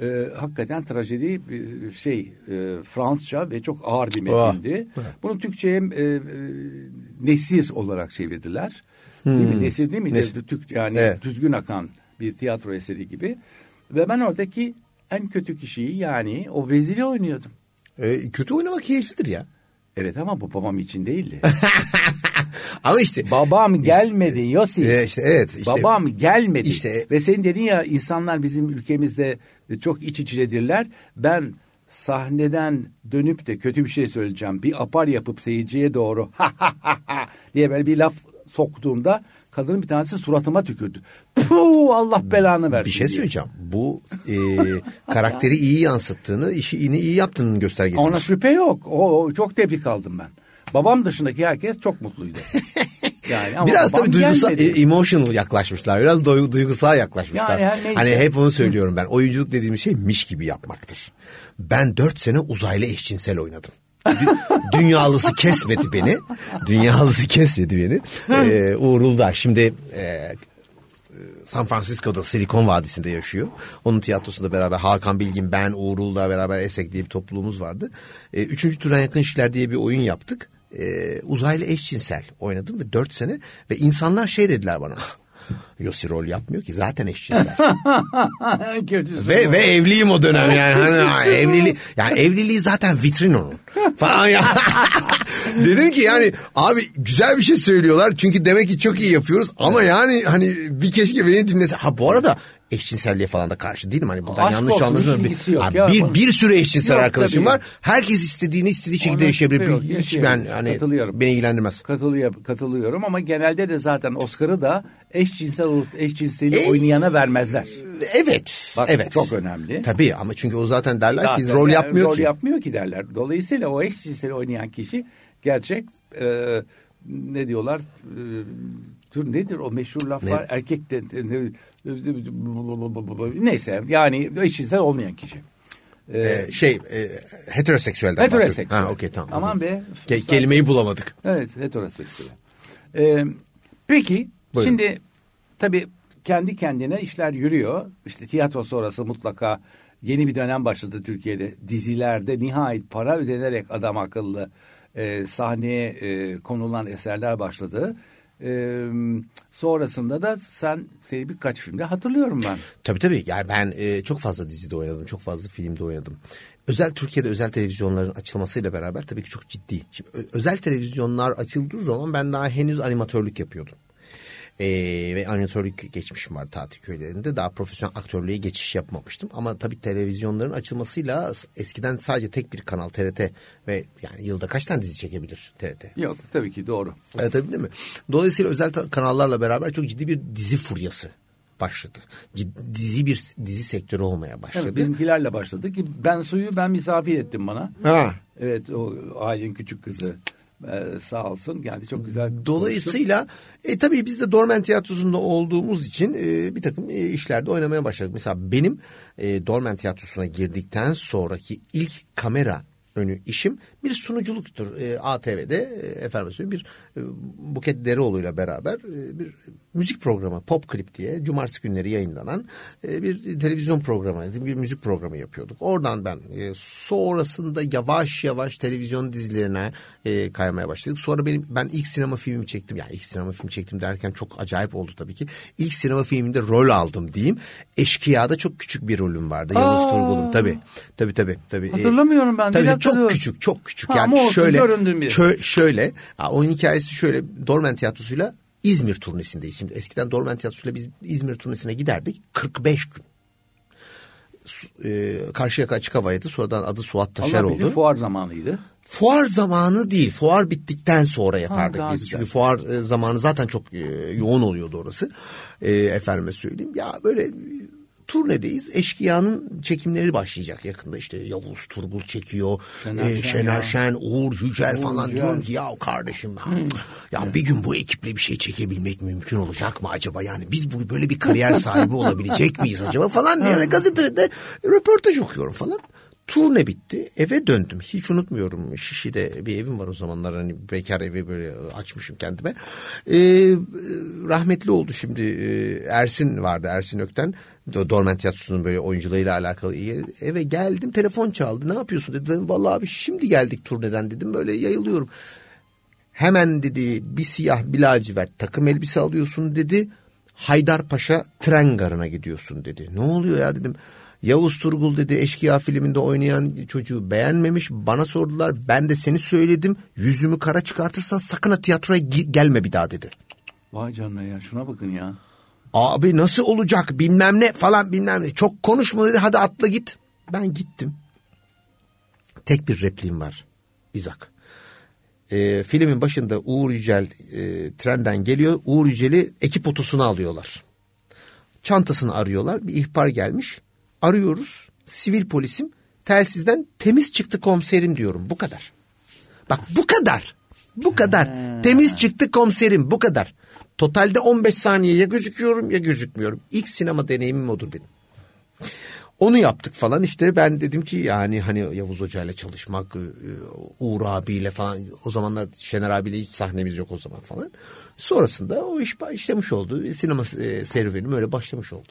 Ee, hakikaten trajedi bir şey e, Fransızca ve çok ağır bir metindi. Bunu Türkçe'ye e, e, nesir olarak çevirdiler. Değil mi? Nesir değil mi? Nesir. Türk yani Evet. düzgün akan bir tiyatro eseri gibi. Ve ben oradaki en kötü kişiyi yani o veziri oynuyordum. E, kötü oynamak keyiflidir ya. Evet ama bu babam için değildi. Ama işte babam gelmedi Yosi. e, işte evet işte Babam gelmedi. İşte- Ve senin dedin ya insanlar bizim ülkemizde çok iç içedirler. Ben sahneden dönüp de kötü bir şey söyleyeceğim. Bir apar yapıp seyirciye doğru ha ha ha ha diye böyle bir laf soktuğumda kadının bir tanesi suratıma tükürdü. Puh Allah belanı versin bir şey diye. söyleyeceğim. Bu e, karakteri iyi yansıttığını, işi yine iyi yaptığının göstergesi. Ona şüphe yok. O, o çok tepki aldım ben. Babam dışındaki herkes çok mutluydu. Yani ama Biraz tabii duygusal, gelmedi. e, emotional yaklaşmışlar. Biraz duygusal yaklaşmışlar. Yani her hani hep onu söylüyorum ben. Oyunculuk dediğimiz şey miş gibi yapmaktır. Ben dört sene uzaylı eşcinsel oynadım. Dü- dünyalısı kesmedi beni. Dünyalısı kesmedi beni. Ee, Uğur Uludağ şimdi e, San Francisco'da Silikon Vadisi'nde yaşıyor. Onun tiyatrosunda beraber Hakan Bilgin, ben, Uğur Uludağ beraber Esek diye bir topluluğumuz vardı. E, üçüncü türden yakın işler diye bir oyun yaptık. E, uzaylı eşcinsel oynadım ve dört sene ve insanlar şey dediler bana. Yossi rol yapmıyor ki. Zaten eşcinsel. Ve ve evliyim o dönem yani. Hani evliliği yani evliliği zaten vitrin onun. Falan ya. Dedim ki yani abi güzel bir şey söylüyorlar. Çünkü demek ki çok iyi yapıyoruz. Ama yani hani bir keşke beni dinlese. Ha bu arada eşcinselliğe falan da karşı değilim hani buradan Aşk yanlış yok Ha, ya. bir bir sürü eşcinsel Yok, arkadaşım var. Herkes istediğini istediği şekilde yaşayabilir. yok, Hiç ben hani beni ilgilendirmez. Katılıyor, katılıyorum ama genelde de zaten Oscar'ı da eşcinsel eşcinseli E- oynayana vermezler. Evet. Bak, evet. çok önemli. Tabii ama çünkü o zaten derler ki Zaten rol yani yapmıyor rol ki. yapmıyor ki derler. Dolayısıyla o eşcinseli oynayan kişi gerçek e, ne diyorlar? E, dur nedir o meşhur laf Ne? Erkek de, neyse yani eşcinsel olmayan kişi. E, Ee, şey e, heteroseksüelden Heteroseksüel. Ha okey tamam. Aman be. Ke- kelimeyi bulamadık. Evet heteroseksüel. Ee, peki Buyurun. şimdi tabii kendi kendine işler yürüyor. İşte tiyatro sonrası mutlaka yeni bir dönem başladı Türkiye'de. Dizilerde nihayet para ödenerek adam akıllı e, sahneye e, konulan eserler başladı. E, sonrasında da sen seni birkaç filmde hatırlıyorum ben. Tabii tabii. Yani ben e, çok fazla dizide oynadım. Çok fazla filmde oynadım. Özel Türkiye'de özel televizyonların açılmasıyla beraber tabii ki çok ciddi. Şimdi özel televizyonlar açıldığı zaman ben daha henüz animatörlük yapıyordum. Ee, ve animatörlük geçmişim var tatil köylerinde. Daha profesyonel aktörlüğe geçiş yapmamıştım. Ama tabii televizyonların açılmasıyla eskiden sadece tek bir kanal TRT ve yani yılda kaç tane dizi çekebilir TRT? Yok tabii ki doğru. Evet tabii değil mi? Dolayısıyla özel kanallarla beraber çok ciddi bir dizi furyası başladı. Dizi bir dizi sektörü olmaya başladı. Evet, bizimkilerle başladı ki ben suyu ben misafir ettim bana. Ha. Evet o ailenin küçük kızı e, sağ olsun geldi çok güzel. Dolayısıyla e, tabii biz de Dormen Tiyatrosu'nda olduğumuz için e, bir takım e, işlerde oynamaya başladık. Mesela benim e, Dormen Tiyatrosu'na girdikten sonraki ilk kamera önü işim bir sunuculuktur. E, ATV'de e, efendim söyleyeyim bir e, Buket Dereoğlu'yla beraber e, bir müzik programı Pop Clip diye cumartesi günleri yayınlanan e, bir televizyon programı, bir müzik programı yapıyorduk. Oradan ben e, sonrasında yavaş yavaş televizyon dizilerine e, kaymaya başladık. Sonra benim ben ilk sinema filmi çektim. Yani ilk sinema film çektim derken çok acayip oldu tabii ki. İlk sinema filminde rol aldım diyeyim. Eşkıya'da çok küçük bir rolüm vardı. Yavuz. Turgul'un tabii. Tabii tabii. tabii. E, Hatırlamıyorum ben, Tabii çok küçük çok küçük. Ha, yani ama şöyle bir. şö- şöyle ha, oyun hikayesi şöyle Dormen Tiyatrosu'yla İzmir turnesindeyiz. Şimdi eskiden Dormen Tiyatrosu'yla biz İzmir turnesine giderdik 45 gün. E, Karşıyaka açık havaydı. Sonradan adı Suat Taşer Allah oldu. fuar zamanıydı. Fuar zamanı değil. Fuar bittikten sonra yapardık daha biz. güzel. Çünkü fuar e, zamanı zaten çok e, yoğun oluyordu orası. E, efendime söyleyeyim. Ya böyle turnedeyiz. Eşkıya'nın çekimleri başlayacak yakında. İşte Yavuz Turgul çekiyor. Şener e, Şen Şener ya. Şen, Uğur Yücel Uğur falan. Yücel. Diyorum ki ya kardeşim ben, ya bir gün bu ekiple bir şey çekebilmek mümkün olacak mı acaba? Yani biz bu böyle bir kariyer sahibi olabilecek miyiz acaba falan diye yani gazetede röportaj okuyorum falan. Turne bitti. Eve döndüm. Hiç unutmuyorum. Şişli'de bir evim var o zamanlar. Hani bekar evi böyle açmışım kendime. Ee, rahmetli oldu şimdi. Ee, Ersin vardı. Ersin Ökten. Do- Dormen Tiyatrosu'nun böyle oyuncularıyla alakalı. Eve geldim. Telefon çaldı. Ne yapıyorsun dedi. Dedim, Vallahi abi şimdi geldik turneden dedim. Böyle yayılıyorum. Hemen dedi bir siyah bir lacivert takım elbise alıyorsun dedi. Haydarpaşa tren garına gidiyorsun dedi. Ne oluyor ya dedim. Yavuz Turgul dedi Eşkıya filminde oynayan çocuğu beğenmemiş. Bana sordular ben de seni söyledim. Yüzümü kara çıkartırsan sakın ha tiyatroya gelme bir daha dedi. Vay canına ya şuna bakın ya. Abi nasıl olacak bilmem ne falan bilmem ne. Çok konuşma dedi hadi atla git. Ben gittim. Tek bir repliğim var. İzak. Ee, filmin başında Uğur Yücel e, trenden geliyor. Uğur Yücel'i ekip otosuna alıyorlar. Çantasını arıyorlar. Bir ihbar gelmiş. Arıyoruz. Sivil polisim. Telsizden temiz çıktı komiserim diyorum. Bu kadar. Bak bu kadar. Bu kadar. Temiz çıktı komiserim bu kadar. Totalde 15 saniye ya gözüküyorum ya gözükmüyorum. İlk sinema deneyimim odur benim. Onu yaptık falan işte ben dedim ki yani hani Yavuz Hoca ile çalışmak, e, Uğur abiyle falan o zamanlar Şener abiyle hiç sahnemiz yok o zaman falan. Sonrasında o iş işlemiş oldu. Sinema e, serüvenim öyle başlamış oldu.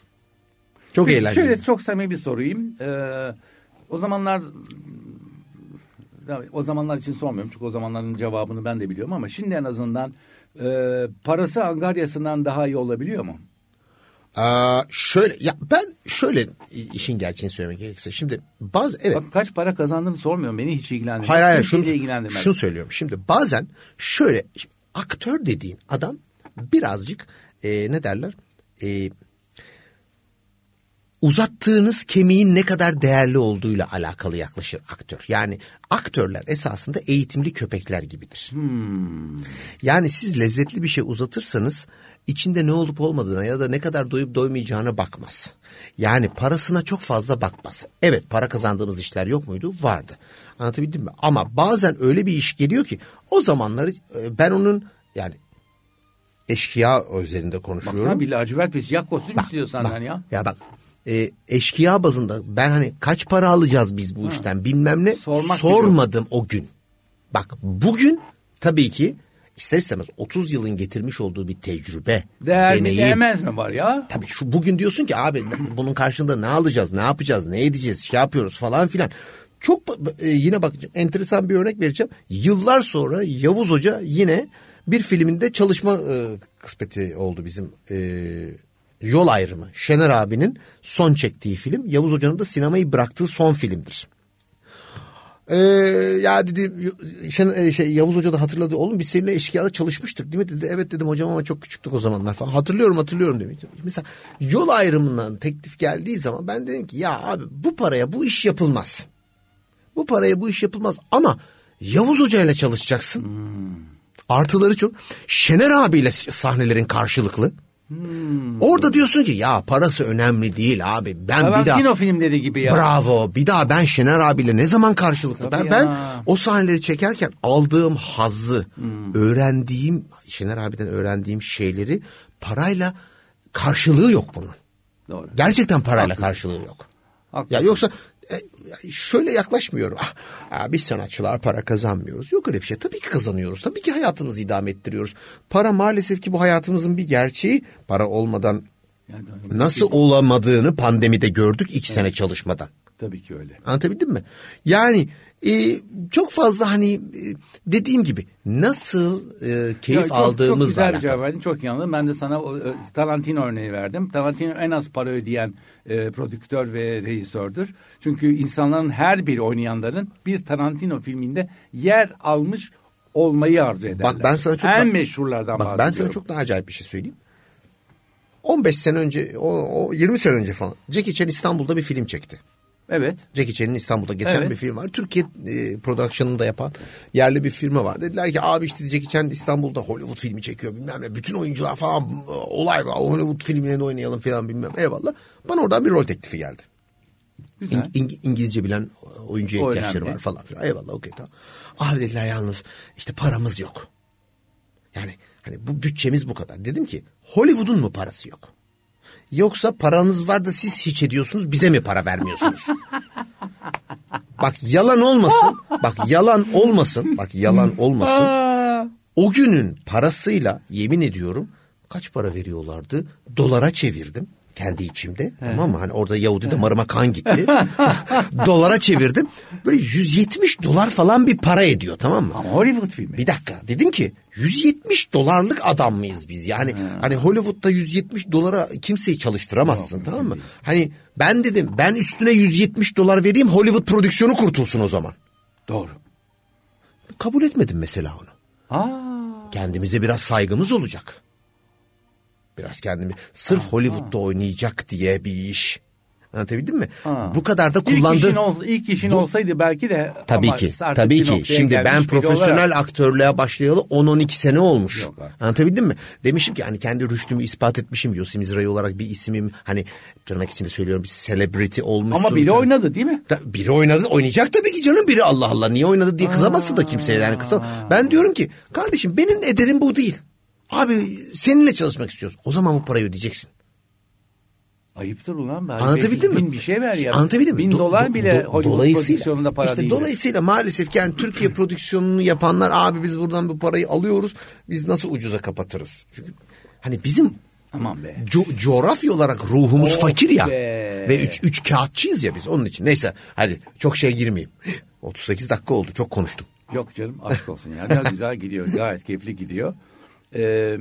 Çok Peki, eğlenceli. Şöyle çok samimi bir sorayım. Ee, o zamanlar o zamanlar için sormuyorum çünkü o zamanların cevabını ben de biliyorum ama şimdi en azından e, parası angaryasından daha iyi olabiliyor mu? Aa, şöyle ya ben şöyle işin gerçeğini söylemek gerekirse şimdi bazı evet Bak kaç para kazandığını sormuyorum beni hiç ilgilendirmez. Hayır hayır şunu, ilgilendirmez. şunu söylüyorum. Şimdi bazen şöyle aktör dediğin adam birazcık e, ne derler e, uzattığınız kemiğin ne kadar değerli olduğuyla alakalı yaklaşır aktör. Yani aktörler esasında eğitimli köpekler gibidir. Yani siz lezzetli bir şey uzatırsanız içinde ne olup olmadığına ya da ne kadar doyup doymayacağına bakmaz. Yani parasına çok fazla bakmaz. Evet para kazandığımız işler yok muydu? Vardı. Anlatabildim mi? Ama bazen öyle bir iş geliyor ki o zamanları e, ben onun yani eşkıya üzerinde konuşuyorum. Baksana bir lacivert bir siyah kostüm istiyor senden Bak, ya. Ya bak e, eşkıya bazında ben hani kaç para alacağız biz bu işten bilmem ne Sormak sormadım o gün. Bak bugün tabii ki ister istemez 30 yılın getirmiş olduğu bir tecrübe, Değer mi deneyim. değmez mi var ya? Tabii şu bugün diyorsun ki abi bunun karşında ne alacağız, ne yapacağız, ne edeceğiz, şey yapıyoruz falan filan. Çok e, yine bak enteresan bir örnek vereceğim. Yıllar sonra Yavuz Hoca yine bir filminde çalışma e, kısmeti oldu bizim e, Yol Ayrımı. Şener abinin son çektiği film. Yavuz Hoca'nın da sinemayı bıraktığı son filmdir. Ee, ya dedi şey, e, şey, Yavuz Hoca da hatırladı. Oğlum biz seninle eşkıyada çalışmıştık değil mi? Dedi evet dedim hocam ama çok küçüktük o zamanlar falan. Hatırlıyorum hatırlıyorum demek. Mesela yol ayrımından teklif geldiği zaman ben dedim ki ya abi bu paraya bu iş yapılmaz. Bu paraya bu iş yapılmaz ama Yavuz Hoca ile çalışacaksın. Artıları çok. Şener abiyle sahnelerin karşılıklı. Orada diyorsun ki ya parası önemli değil abi. Ben bir daha Tarantino filmleri gibi ya. Bravo. Bir daha ben Şener abiyle ne zaman karşılıklı? Tabii Ben, ben ya. o sahneleri çekerken aldığım hazzı, Hmm. öğrendiğim Şener abiden öğrendiğim şeyleri parayla karşılığı yok bunun. Doğru. Gerçekten parayla karşılığı yok. Haklısın. Ya yoksa şöyle yaklaşmıyorum. Ah, biz sanatçılar para kazanmıyoruz. Yok öyle bir şey. Tabii ki kazanıyoruz. Tabii ki hayatımızı idame ettiriyoruz. Para maalesef ki bu hayatımızın bir gerçeği. Para olmadan Yani, nasıl olamadığını pandemide gördük iki sene çalışmadan. Tabii ki öyle. Anlatabildim mi? Yani e, çok fazla hani e, dediğim gibi nasıl e, keyif Ya çok, çok aldığımızla güzel bir alakalı. cevap verdin. Çok iyi anladım. Ben de sana o, e, Tarantino örneği verdim. Tarantino en az para ödeyen e, prodüktör ve rejisördür. Çünkü insanların her biri oynayanların bir Tarantino filminde yer almış olmayı arzu ederler. Bak ben sana çok en da- meşhurlardan Bak ben bahsediyorum. sana çok daha acayip bir şey söyleyeyim. 15 sene önce, o, o 20 sene önce falan Jackie Chan İstanbul'da bir film çekti. Evet. Jackie Chan'in İstanbul'da geçen Evet. bir film var. Türkiye e, production'ını da yapan yerli bir firma var. Dediler ki abi işte Jackie Chan İstanbul'da Hollywood filmi çekiyor bilmem ne. Bütün oyuncular falan e, olay var. Hollywood filmine de oynayalım falan bilmem. Eyvallah. Bana oradan bir rol teklifi geldi. Güzel. İng- İng- İngilizce bilen oyuncuya O ihtiyaçları önemli. var falan filan. Eyvallah okey tamam. Abi dediler yalnız işte paramız yok. Yani hani bu bütçemiz bu kadar. Dedim ki Hollywood'un mu parası yok? Yoksa paranız var da siz hiç ediyorsunuz bize mi para vermiyorsunuz? bak yalan olmasın. Bak yalan olmasın. Bak yalan olmasın. O günün parasıyla yemin ediyorum kaç para veriyorlardı? Dolara çevirdim kendi içimde. Tamam mı? Hani orada Yahudi damarıma kan gitti. Dolara çevirdim. Böyle 170 dolar falan bir para ediyor tamam mı? Ama Hollywood filmi. Bir dakika dedim ki 170 dolarlık adam mıyız biz? Yani hani Hollywood'da 170 dolara kimseyi çalıştıramazsın tamam mı? Hani ben dedim ben üstüne 170 dolar vereyim Hollywood prodüksiyonu kurtulsun o zaman. Doğru. Kabul etmedim mesela onu. Aa, Kendimize biraz saygımız olacak. Biraz kendimi sırf Hollywood'da oynayacak diye bir iş. Anlatabildim mi? Ha. Bu kadar da ilk kullandığı... işin, ol, ilk işin olsaydı belki de Tabii ki. Tabii ki. Şimdi ben profesyonel olarak- aktörlüğe başlayalı 10-12 sene olmuş. Yok artık. Anlatabildim mi? Demişim ki hani kendi rüştümü ispat etmişim. Yosim İzrail olarak bir isimim hani tırnak içinde söylüyorum bir celebrity olmuşsun. Ama biri Tabii. oynadı değil mi? Ta- biri oynadı oynayacak tabii ki canım biri Allah Allah niye oynadı diye kızamazsın da kimseye yani kısa. Ben diyorum ki kardeşim benim ederim bu değil. Abi seninle çalışmak istiyoruz. O zaman bu parayı ödeyeceksin. Ayıptır ulan. Bari Anlatabildim 500 mi? bin bir şey ver ya. Anlatabildim mi? Bin Do- dolar do- bile do- Hollywood prodüksiyonunda para işte değil. Dolayısıyla maalesef yani Türkiye prodüksiyonunu yapanlar abi biz buradan bu parayı alıyoruz. Biz nasıl ucuza kapatırız? Çünkü hani bizim Aman be. co- coğrafya olarak ruhumuz Of fakir ya. be. Ve üç, üç kağıtçıyız ya biz onun için. Neyse hadi çok şey girmeyeyim. 38 dakika oldu çok konuştum. Yok canım aşk olsun ya. Ne güzel gidiyor. Gayet keyifli gidiyor. Ee,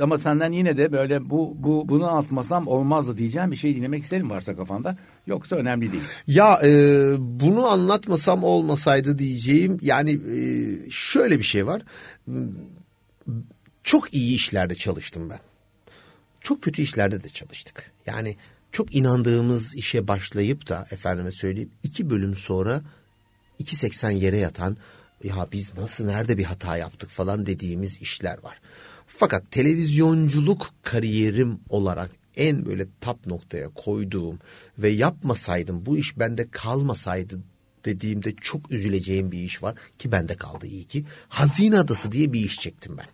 ama senden yine de böyle bu, bu bunu anlatmasam olmazdı diyeceğim bir şey dinlemek isterim varsa kafanda. Yoksa önemli değil. Ya e, bunu anlatmasam olmasaydı diyeceğim yani e, şöyle bir şey var. Çok iyi işlerde çalıştım ben. Çok kötü işlerde de çalıştık. Yani çok inandığımız işe başlayıp da efendime söyleyeyim iki bölüm sonra 2.80 yere yatan ya biz nasıl nerede bir hata yaptık falan dediğimiz işler var. Fakat televizyonculuk kariyerim olarak en böyle tap noktaya koyduğum ve yapmasaydım bu iş bende kalmasaydı dediğimde çok üzüleceğim bir iş var ki bende kaldı iyi ki. Hazine Adası diye bir iş çektim ben.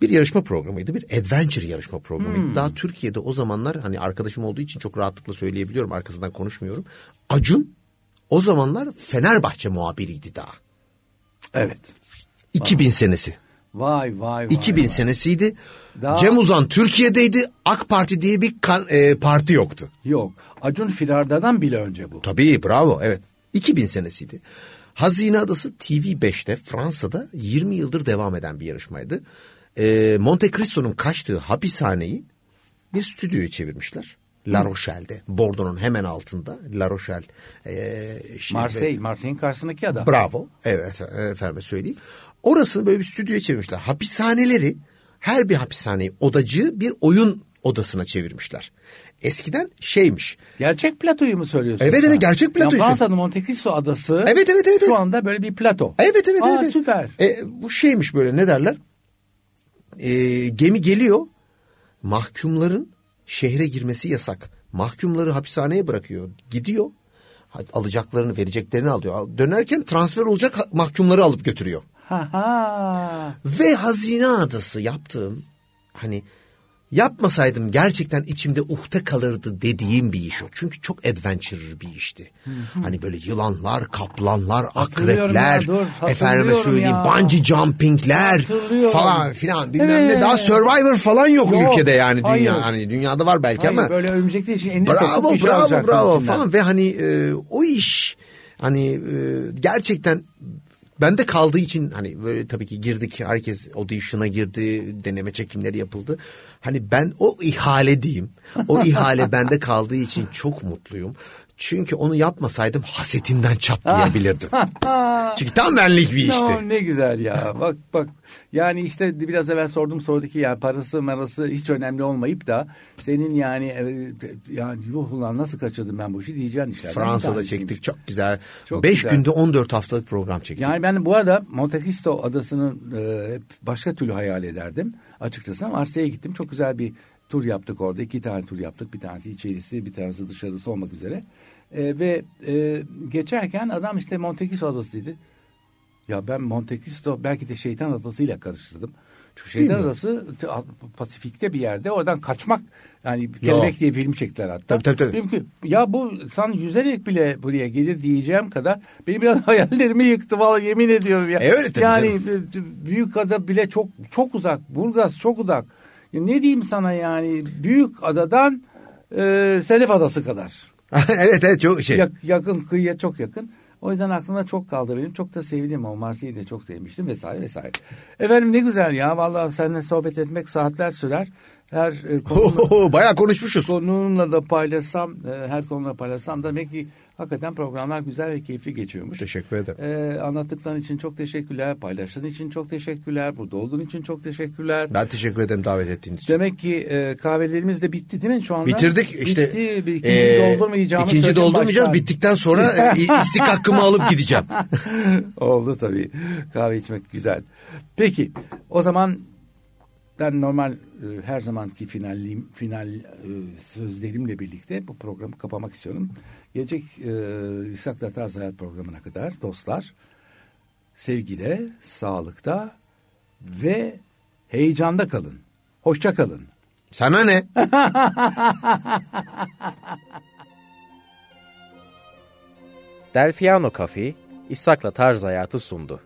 Bir yarışma programıydı. Bir adventure yarışma programıydı. Daha Türkiye'de o zamanlar hani arkadaşım olduğu için çok rahatlıkla söyleyebiliyorum. Arkasından konuşmuyorum. Acun o zamanlar Fenerbahçe muhabiriydi daha. Evet. 2000 senesi. Vay vay vay. 2000 vay. senesiydi. Daha- Cem Uzan Türkiye'deydi. AK Parti diye bir kan- e, parti yoktu. Yok. Acun Firarda'dan bile önce bu. Tabii bravo evet. 2000 senesiydi. Hazine Adası TV5'te Fransa'da 20 yıldır devam eden bir yarışmaydı. Ee, Monte Cristo'nun kaçtığı hapishaneyi bir stüdyoya çevirmişler. La Rochelle'de. Bordeaux'un hemen altında La Rochelle. Ee, şey- Marseille. Marseille'in karşısındaki adam. Bravo. Evet efendim söyleyeyim. Orasını böyle bir stüdyoya çevirmişler. Hapishaneleri her bir hapishaneyi odacı bir oyun odasına çevirmişler. Eskiden şeymiş. Gerçek platoyu mu söylüyorsun? Evet, sen? evet, gerçek platoyu Yani Fransa'nın Monte Cristo adası. Evet, evet, evet, Şu anda böyle bir plato. Evet evet Aa, evet. evet. Süper. E, bu şeymiş böyle ne derler? E, gemi geliyor. mahkumların şehre girmesi yasak. Mahkumları hapishaneye bırakıyor. Gidiyor. Alacaklarını, vereceklerini alıyor. Dönerken transfer olacak mahkumları alıp götürüyor. Ha ha. Ve Hazine Adası yaptığım hani yapmasaydım gerçekten içimde uhte kalırdı dediğim bir iş o. Çünkü çok adventure bir işti. Hani böyle yılanlar, kaplanlar, akrepler, ya, dur, efendime söyleyeyim ya. bungee jumpingler falan filan bilmem ne Evet. daha Survivor falan yok, Yok, ülkede yani hayır. dünya hani dünyada var belki Hayır, ama böyle örümcekli için elini bravo şey bravo bravo falan ve hani e, o iş hani e, gerçekten bende kaldığı için hani böyle tabii ki girdik herkes audition'a girdi deneme çekimleri yapıldı. Hani ben o ihale diyeyim o ihale bende kaldığı için çok mutluyum. Çünkü onu yapmasaydım hasetimden çatlayabilirdim. Çünkü tam benlik bir işti. No, ne güzel ya. Bak bak. Yani işte biraz evvel sorduğum sorudaki ya parası marası hiç önemli olmayıp da senin yani e, yani yuh ulan nasıl kaçırdım ben bu işi diyeceğin bir Fransa'da çektik çok güzel. Çok Beş güzel. günde 14 haftalık program çektik. Yani ben bu arada Monte Cristo adasını e, hep başka türlü hayal ederdim. Açıkçası Marsilya'ya gittim. Çok güzel bir tur yaptık orada. İki tane tur yaptık. Bir tanesi içerisi, bir tanesi dışarısı olmak üzere. E, ve e, geçerken adam işte Monte Cristo adası dedi. Ya ben Monte Cristo belki de şeytan adasıyla karıştırdım. Çünkü şeytan adası Pasifik'te bir yerde oradan kaçmak yani kelebek diye film çektiler hatta. Tabii, tabii, tabii. Ki ya bu sen yüzerek bile buraya gelir diyeceğim kadar benim biraz hayallerimi yıktı vallahi yemin ediyorum ya. E öyle tabii Yani e, büyük ada bile çok çok uzak. Burgaz çok uzak. Ya ne diyeyim sana yani büyük adadan e, Selef Adası kadar. evet evet çok şey. Yak- yakın kıyıya çok yakın. O yüzden aklımda çok kaldı benim. Çok da sevdim o Marsilya'yı da çok sevmiştim vesaire vesaire. Efendim ne güzel ya. Vallahi seninle sohbet etmek saatler sürer. Her e, konumla, Bayağı konuşmuşuz. konumla da paylaşsam, e, her konuda paylaşsam demek ki hakikaten programlar güzel ve keyifli geçiyormuş. Teşekkür ederim. E, anlattıkların için çok teşekkürler. Paylaştığın için çok teşekkürler. Burada olduğun için çok teşekkürler. Ben teşekkür ederim davet ettiğiniz için. Demek ki e, kahvelerimiz de bitti değil mi şu anda? Bitirdik işte. Bitti. Bir ikinci e, doldurmayacağımız ikinci doldurmayacağız. baştan. Bittikten sonra e, istik hakkımı alıp gideceğim. Oldu tabii. Kahve içmek güzel. Peki o zaman ben normal e, her zamanki finalim, final e, sözlerimle birlikte bu programı kapamak istiyorum. Gelecek e, İshak'la Tarz Hayat programına kadar dostlar sevgide, sağlıkta ve heyecanda kalın. Hoşça kalın. Sana ne? Delfiano Cafe, İshak'la Tarz Hayatı sundu.